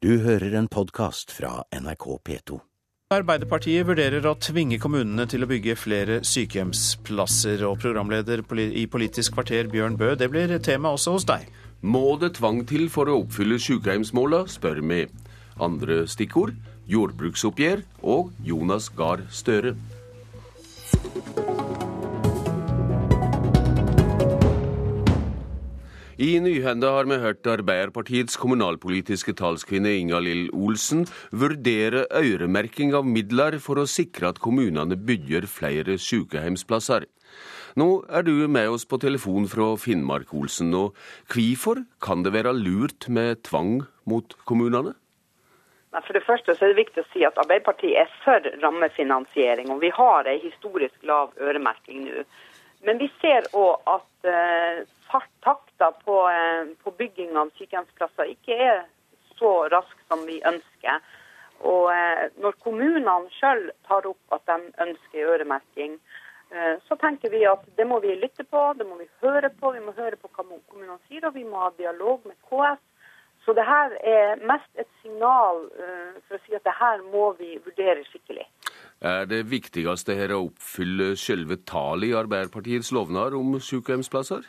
Du hører en podkast fra NRK P2. Arbeiderpartiet vurderer å tvinge kommunene til å bygge flere sykehjemsplasser. Og programleder i Politisk kvarter, Bjørn Bø, det blir tema også hos deg. Må det tvang til for å oppfylle sykehjemsmåla, spør vi. Andre stikkord jordbruksoppgjør og Jonas Gahr Støre. I Nyhende har vi hørt Arbeiderpartiets kommunalpolitiske talskvinne Inga-Lill Olsen vurdere øremerking av midler for å sikre at kommunene bygger flere sykehjemsplasser. Nå er du med oss på telefon fra Finnmark, Olsen. Og hvorfor kan det være lurt med tvang mot kommunene? For det første så er det viktig å si at Arbeiderpartiet er for rammefinansiering, og vi har en historisk lav øremerking nå. Men vi ser òg at eh, takta på, eh, på bygging av sykehjemsplasser ikke er så rask som vi ønsker. Og eh, når kommunene sjøl tar opp at de ønsker øremerking, eh, så tenker vi at det må vi lytte på, det må vi høre på. Vi må høre på hva kommunene sier, og vi må ha dialog med KS. Så det her er mest et signal for å si at det her må vi vurdere skikkelig. Er det viktigste her å oppfylle selve tallet i Arbeiderpartiets lovnad om sykehjemsplasser?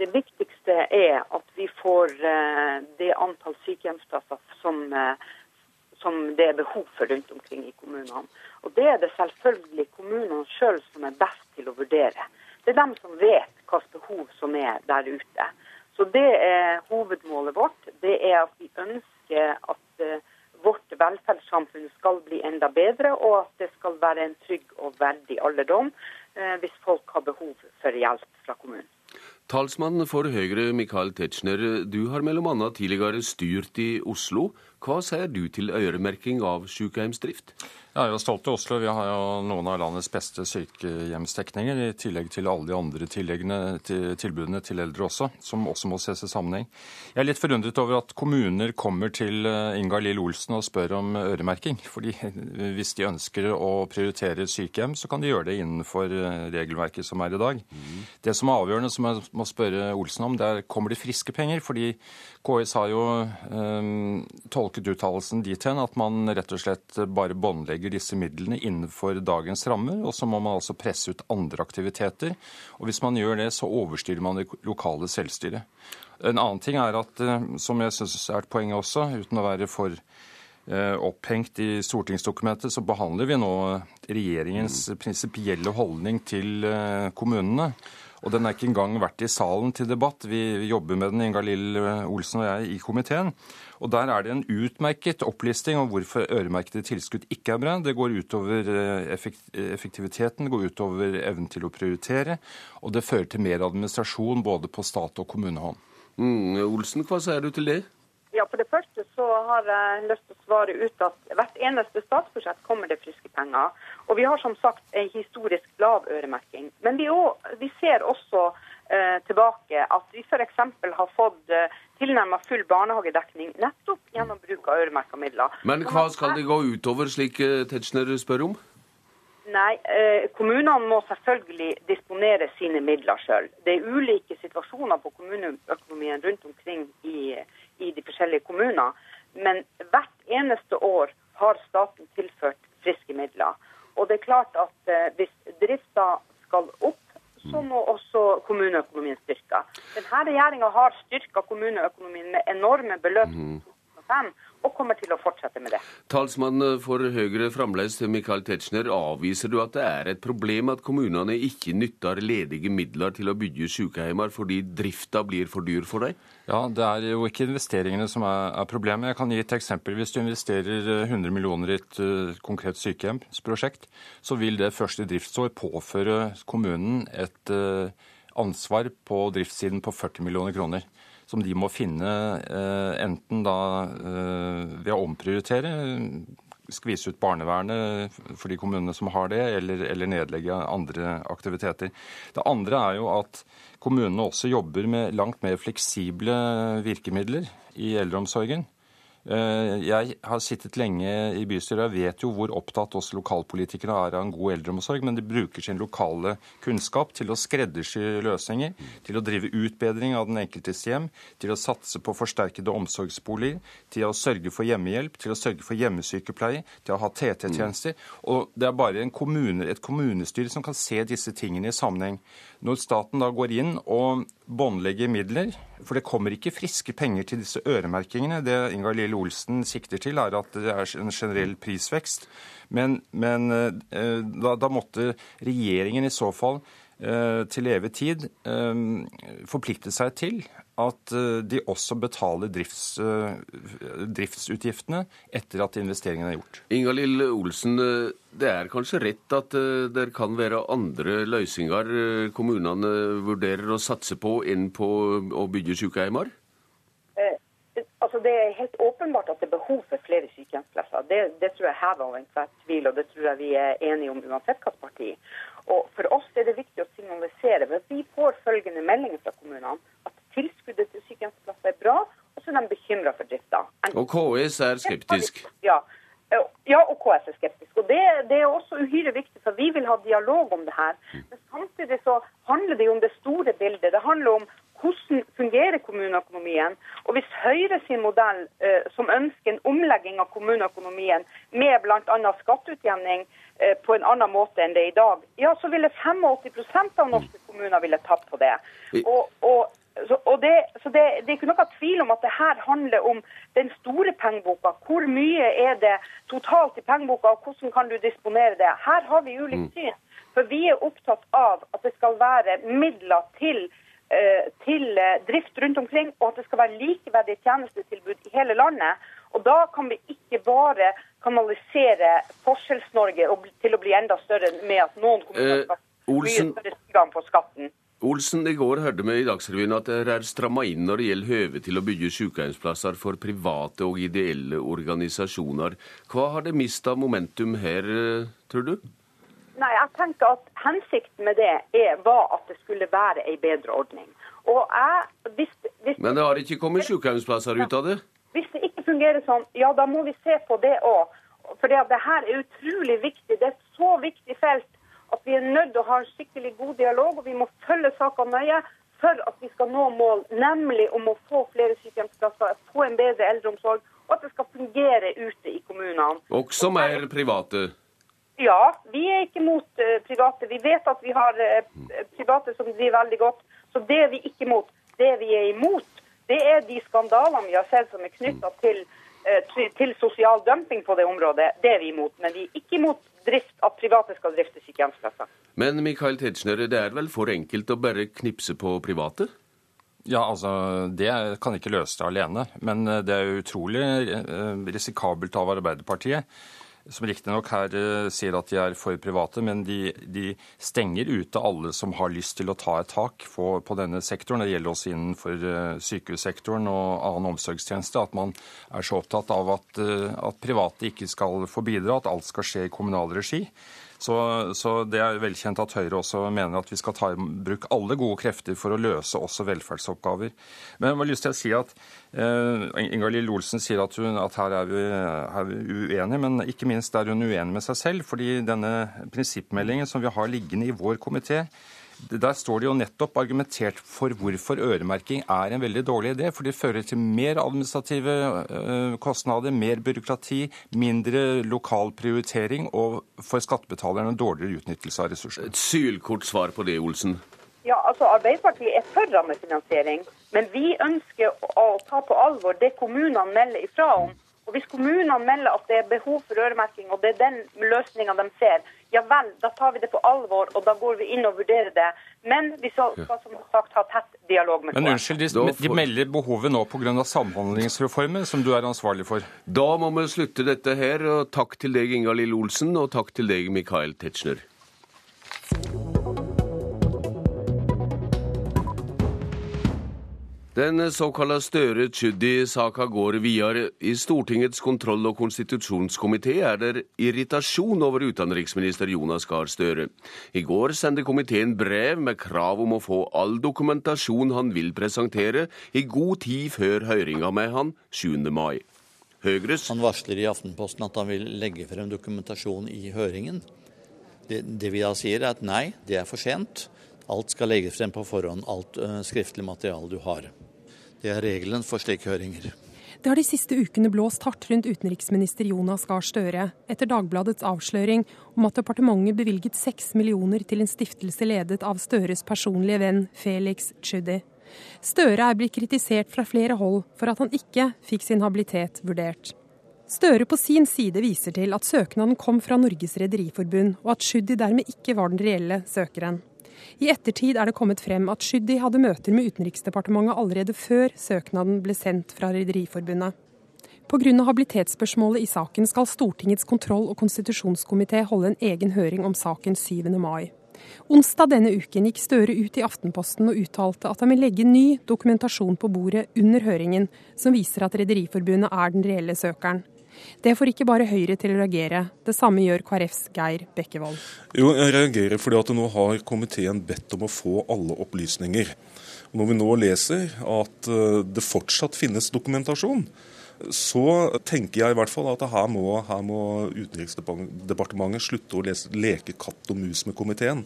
Det viktigste er at vi får eh, det antall sykehjemsplasser som, eh, som det er behov for rundt omkring i kommunene. Og Det er det selvfølgelig kommunene sjøl som er best til å vurdere. Det er dem som vet hvilke behov som er der ute. Så Det er hovedmålet vårt. Det er at vi ønsker at eh, vårt velferdssamfunn skal bli enda bedre, og at det skal være en trygg og verdig alderdom hvis folk har behov for hjelp fra kommunen. Talsmann for Høyre, Michael Tetzschner, du har bl.a. tidligere styrt i Oslo. Hva sier du til øremerking av sykehjemsdrift? Jeg er jo stolt av Oslo. Vi har jo noen av landets beste sykehjemsdekninger, i tillegg til alle de andre til tilbudene til eldre også, som også må ses i sammenheng. Jeg er litt forundret over at kommuner kommer til Ingalill Inga Lill Olsen og spør om øremerking. fordi hvis de ønsker å prioritere sykehjem, så kan de gjøre det innenfor eh, regelverket som er i dag. Mm. Det som er avgjørende, som jeg må spørre Olsen om, det er kommer det friske penger? Fordi KS har jo um, tolket uttalelsen dit hen at man rett og slett bare båndlegger disse midlene innenfor dagens rammer, og så må man altså presse ut andre aktiviteter. Og hvis man gjør det, så overstyrer man det lokale selvstyret. En annen ting er at, eh, som jeg syns er et poeng også, uten å være for opphengt i stortingsdokumentet, så behandler vi nå regjeringens prinsipielle holdning til kommunene. Og den er ikke engang vært i salen til debatt. Vi jobber med den, Inga-Lill Olsen og jeg, i komiteen. Og der er det en utmerket opplisting om hvorfor øremerkede tilskudd ikke er bra. Det går utover eh, effektiviteten, det går utover evnen til å prioritere, og det fører til mer administrasjon både på stat- og kommunehånd. Mm, Olsen, hva sier du til det? Ja, For det første så har jeg lyst til å svare ut at hvert eneste statsbudsjett kommer det friske penger. Og vi har som sagt en historisk lav øremerking. Men vi, også, vi ser også eh, tilbake at vi f.eks. har fått eh, tilnærmet full barnehagedekning nettopp gjennom bruk av øremerka midler. Men hva skal det gå utover, slik eh, Tetzschner spør om? Nei, eh, Kommunene må selvfølgelig disponere sine midler sjøl. Det er ulike situasjoner på kommuneøkonomien rundt omkring i, i de forskjellige kommuner. Men hvert eneste år har staten tilført friske midler. Og det er klart at eh, hvis drifta skal opp, så må også kommuneøkonomien styrke. Denne regjeringa har styrka kommuneøkonomien med enorme beløp. Mm. 2005, og kommer til å fortsette med det. Talsmann for Høyre fremdeles, Michael Tetzschner, avviser du at det er et problem at kommunene ikke nytter ledige midler til å bygge sykehjemmer fordi drifta blir for dyr for deg? Ja, Det er jo ikke investeringene som er, er, problemet. Jeg kan gi et eksempel. Hvis du investerer 100 millioner i et uh, konkret sykehjemsprosjekt, så vil det første driftsår påføre kommunen et uh, ansvar på driftssiden på 40 millioner kroner som de må finne eh, enten da eh, ved å omprioritere, skvise ut barnevernet for de kommunene som har det, eller, eller, nedlegge andre aktiviteter. Det andre er jo at kommunene også jobber med langt mer fleksible virkemidler i eldreomsorgen. Eh, jeg har sittet lenge i bystyret og vet jo hvor opptatt oss lokalpolitikere er av en god eldreomsorg, men de bruker sin lokale kunnskap til å skreddersy løsninger, til å drive utbedring av den enkeltes hjem, til å satse på forsterkede omsorgsboliger, til å sørge for hjemmehjelp, til å sørge for hjemmesykepleie, til å ha TT-tjenester. Og det er bare kommune, et kommunestyre som kan se disse tingene i sammenheng. Når staten da går inn og båndlegger midler, for det kommer ikke friske penger til disse øremerkingene. Det Ingar Lille Olsen sikter til, er at det er en generell prisvekst. Men, men eh, da, da, måtte regjeringen i så fall til evig tid forpliktet seg til at de også betaler drifts, driftsutgiftene etter at investeringen er gjort. Ingalill Olsen, det er kanskje rett at det kan være andre løsninger kommunene vurderer å satse på enn på å bygge sykehjemmer? Altså, det er helt åpenbart at det er behov for flere sykehjemsplasser. Det, det tror jeg hever over enhver tvil, og det tror jeg vi er enige om uansett hvilket parti. Og For oss er det viktig å signalisere For vi får følgende meldinger fra kommunene at tilskuddet til sykehjemsplasser er bra, og så er de bekymra for drifta. Og KS er skeptisk? Ja. Ja, og KS er skeptisk. Og det, det, er også uhyre viktig, for vi vil ha dialog om det her. Men samtidig så handler det jo om det store bildet. Det handler om hvordan fungerer kommuneøkonomien? Og hvis Høyre sin modell, eh, som ønsker en omlegging av kommuneøkonomien med bl.a. skatteutjevning eh, på en annen måte enn det er i dag, ja, så ville 85% av norske kommuner ville tapt på det. Og, og, så, det, så det, det, er ikke noe tvil om at det her handler om den store pengeboka. Hvor mye er det totalt i pengeboka, og hvordan kan du disponere det? Her har vi ulikt mm. syn. For vi er opptatt av at det skal være midler til til eh, drift rundt omkring, og at det skal være likeverdige tjenestetilbud i hele landet. Og Da kan vi ikke bare kanalisere Forskjells-Norge til å bli enda større med at noen kommuner skal eh, mye større tilgang på skatten. Olsen, i går hørte vi i Dagsrevyen at dere er stramma inn når det gjelder høve til å bygge sykehjemsplasser for private og ideelle organisasjoner. Hva har det mista momentum her, tror du? Nei, jeg tenker at Hensikten med det er, var at det skulle være en bedre ordning. Jeg, hvis, hvis, Men det har ikke kommet sykehjemsplasser ut av det? Hvis det ikke fungerer sånn, ja da må vi se på det òg. For det, det her er utrolig viktig. Det er et så viktig felt at vi er nødt til å ha en skikkelig god dialog, og vi må følge sakene nøye for at vi skal nå mål, nemlig om å få flere sykehjemsplasser, få en bedre eldreomsorg, og at det skal fungere ute i kommunene. Også mer private? Ja, vi er ikke mot uh, private. Vi vet at vi har uh, private som driver veldig godt. Så det er vi ikke mot. Det vi er imot, det er de skandalene vi har sett som er knytta til, uh, til, sosial dumping på det området. Det er vi imot. Men vi er ikke imot drift, at private skal drifte sykehjemsplasser. Men Michael Tetzschner, det er vel for enkelt å bare knipse på private? Ja, altså, Det kan ikke løse det alene. Men det er utrolig risikabelt av Arbeiderpartiet som riktignok her uh, sier at de er for private, men de, de, stenger ute alle som har lyst til å ta et tak på, på denne sektoren. Det gjelder også innenfor uh, sykehussektoren og annen omsorgstjeneste. At man er så opptatt av at, uh, at private ikke skal få bidra, at alt skal skje i kommunal regi. Så, så, det er velkjent at Høyre også mener at vi skal ta i bruk alle gode krefter for å løse også velferdsoppgaver. Men jeg har lyst til å si at uh, Ingalill Olsen sier at, hun, at her, er vi, vi, uenige, men ikke minst er hun uenig med seg selv. fordi denne prinsippmeldingen som vi har liggende i vår komité, der står det jo nettopp argumentert for hvorfor øremerking er en veldig dårlig idé. For det fører til mer administrative øh, kostnader, mer byråkrati, mindre lokal prioritering og for skattebetalerne dårligere utnyttelse av ressursene. Et sylkort svar på det, Olsen. Ja, altså Arbeiderpartiet er for rammefinansiering, men vi ønsker å ta på alvor det kommunene melder ifra om. Og Hvis kommunene melder at det er behov for øremerking, og det er den løsninga de ser, ja vel, da tar vi det på alvor, og da går vi inn og vurderer det. Men vi skal, som sagt ha tett dialog med KS. Men unnskyld, de, de melder behovet nå pga. Samhandlingsreformen, som du er ansvarlig for? Da må vi slutte dette her. og Takk til deg, Ingalill Olsen, og takk til deg, Mikael Tetzschner. Den såkalla Støre-Tschudi-saka går videre. I Stortingets kontroll- og konstitusjonskomité er det irritasjon over utenriksminister Jonas Gahr Støre. I går sendte komiteen brev med krav om å få all dokumentasjon han vil presentere, i god tid før høringa med han 7. mai. Høyres. Han varsler i Aftenposten at han vil legge frem dokumentasjon i høringen. Det, det vi da sier er at nei, det er for sent. Alt skal legges frem på forhånd, alt uh, skriftlig materiale du har. Det er regelen for slike høringer. Det har de siste ukene blåst hardt rundt utenriksminister Jonas Gahr Støre etter Dagbladets avsløring om at departementet bevilget seks millioner til en stiftelse ledet av Støres personlige venn Felix Tschudi. Støre er blitt kritisert fra flere hold for at han ikke fikk sin habilitet vurdert. Støre på sin side viser til at søknaden kom fra Norges Rederiforbund, og at Tschudi dermed ikke var den reelle søkeren. I ettertid er det kommet frem at Skyddi hadde møter med Utenriksdepartementet allerede før søknaden ble sendt fra Rederiforbundet. Pga. habilitetsspørsmålet i saken skal Stortingets kontroll- og konstitusjonskomité holde en egen høring om saken 7. mai. Onsdag denne uken gikk Støre ut i Aftenposten og uttalte at han vil legge ny dokumentasjon på bordet under høringen, som viser at Rederiforbundet er den reelle søkeren. Det får ikke bare Høyre til å reagere. Det samme gjør KrFs Geir Bekkevold. Jo, jeg reagerer fordi at nå har komiteen bedt om å få alle opplysninger. Når vi nå leser at eh, det fortsatt finnes dokumentasjon, så tenker jeg i hvert fall at her må, her må Utenriksdepartementet slutte å lese, leke katt og mus med komiteen.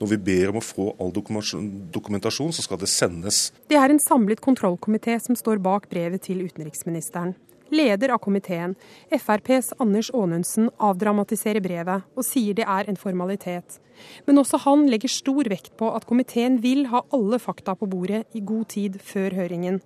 Når vi ber om å få all dokumentasjon, så skal det sendes. Det er en samlet kontrollkomité som står bak brevet til utenriksministeren. Leder av komiteen, FrPs Anders Aanundsen, avdramatiserer brevet og sier det er en formalitet. Men også han legger stor vekt på at komiteen vil ha alle fakta på bordet i god tid før høringen.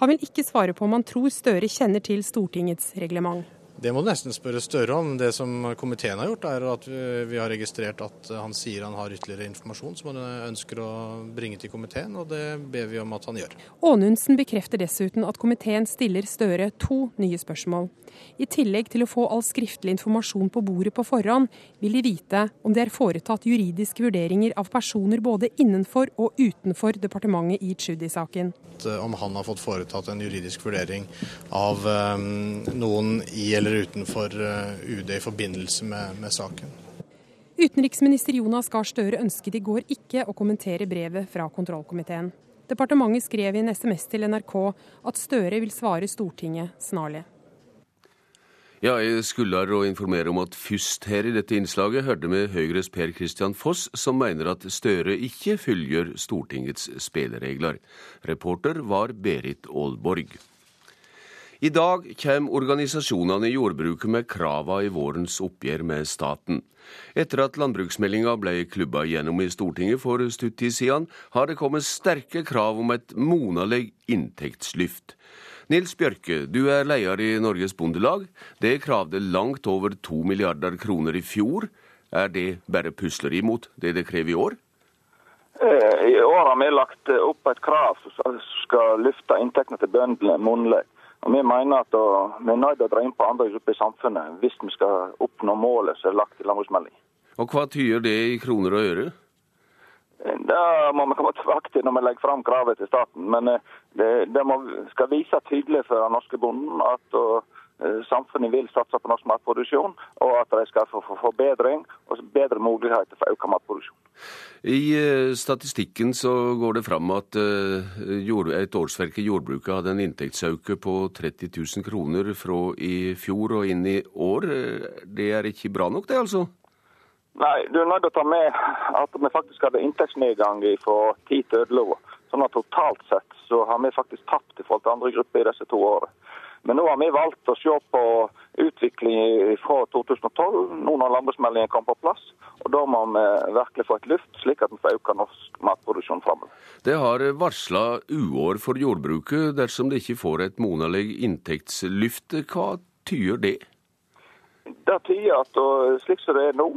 Han vil ikke svare på om han tror Støre kjenner til Stortingets reglement. Det må du nesten spørre Støre om. Det som komiteen har gjort, er at vi har registrert at han sier han har ytterligere informasjon som han ønsker å bringe til komiteen, og det ber vi om at han gjør. Aanundsen bekrefter dessuten at komiteen stiller Støre to nye spørsmål. I tillegg til å få all skriftlig informasjon på bordet på forhånd, vil de vite om det er foretatt juridiske vurderinger av personer både innenfor og utenfor departementet i Tschudi-saken. Om han har fått foretatt en juridisk vurdering av um, noen i eller utenfor uh, UD i forbindelse med, med saken. Utenriksminister Jonas Gahr Støre ønsket i går ikke å kommentere brevet fra kontrollkomiteen. Departementet skrev i en SMS til NRK at Støre vil svare Stortinget snarlig. Ja, jeg skulle å informere om at først her i dette innslaget hørte vi Høyres Per Christian Foss, som mener at Støre ikke følger Stortingets spilleregler. Reporter var Berit Aalborg. I dag kommer organisasjonene i jordbruket med krava i vårens oppgjør med staten. Etter at landbruksmeldinga ble klubba gjennom i Stortinget for stutt tid siden, har det kommet sterke krav om et monaleg inntektslyft. Nils Bjørke, du er leder i Norges Bondelag. Det kravde langt over to milliarder kroner i fjor. Er det bare pusleri mot det det krever i år? Eh, I år har vi lagt opp et krav som skal løfte inntektene til bøndene munnlig. Og Vi mener at vi er nødt til å dra inn på andre grupper i samfunnet hvis vi skal oppnå målet som er lagt i landbruksmeldingen. Og Hva tyder det i kroner og øre? Det må vi komme tilbake til når vi legger fram kravet til staten. Men eh, det, det må, skal vise tydelig for den norske bonden at og, eh, samfunnet vil satse på norsk matproduksjon, og at de skal få forbedring og bedre muligheter for økt matproduksjon. I eh, statistikken så går det fram at et årsverk i jordbruket hadde en inntektsøke på 30 000 kroner fra i fjor og inn i år. Det er ikke bra nok, det altså? Nei, du er nødt til å ta med at vi faktisk hadde inntektsnedgang fra ti til 11. Sånn at totalt sett så har vi faktisk tapt i forhold til andre grupper i disse to årene. Men nå har vi valgt å se på utvikling fra 2012, nå når landbruksmeldingen kom på plass. Og Da må vi virkelig få et luft, slik at vi får økt norsk matproduksjon framover. Det har varsla uår for jordbruket dersom det ikke får et monalig inntektslyft. Hva tyder det? Det tyder at slik som det er nå,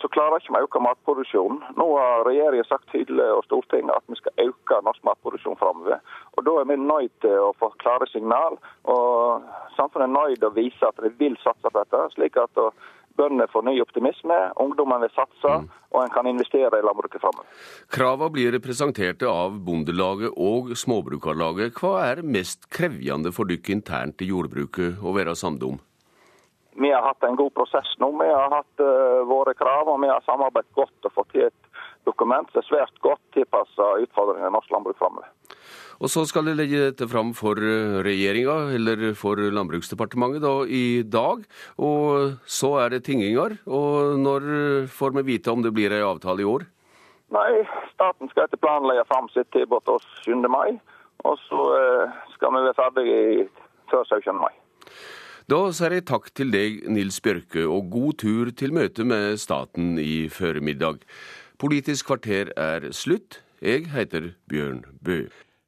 så klarer ikke vi å øke matproduksjonen. Nå har regjeringen sagt tydelig og Stortinget at vi skal øke norsk matproduksjon framover. Og Da er vi nødt til å få klare signal. og Samfunnet er nødt til å vise at de vil satse på dette, slik at bøndene får ny optimisme, ungdommen vil satse, mm. og en kan investere i landbruket framover. Kravene blir presenterte av Bondelaget og Småbrukarlaget. Hva er mest krevende for dere internt i jordbruket å være samde om? Vi har hatt en god prosess nå. Vi har hatt uh, våre krav, og vi har samarbeidet godt og fått til et dokument som er svært godt tilpassa utfordringene i norsk landbruk framover. Og så skal de legge dette fram for eh, regjeringa, eller for Landbruksdepartementet, da, i dag. Og så er det tinginger. Og når får vi vite om det blir ei avtale i år? Nei, staten skal etter planen legge fram sitt tilbud til oss 7. mai. Og så eh, skal vi være ferdige før 17. mai. Da sier jeg takk til deg, Nils Bjørke, og god tur til møte med staten i føremiddag. Politisk kvarter er slutt. Jeg heter Bjørn Bø.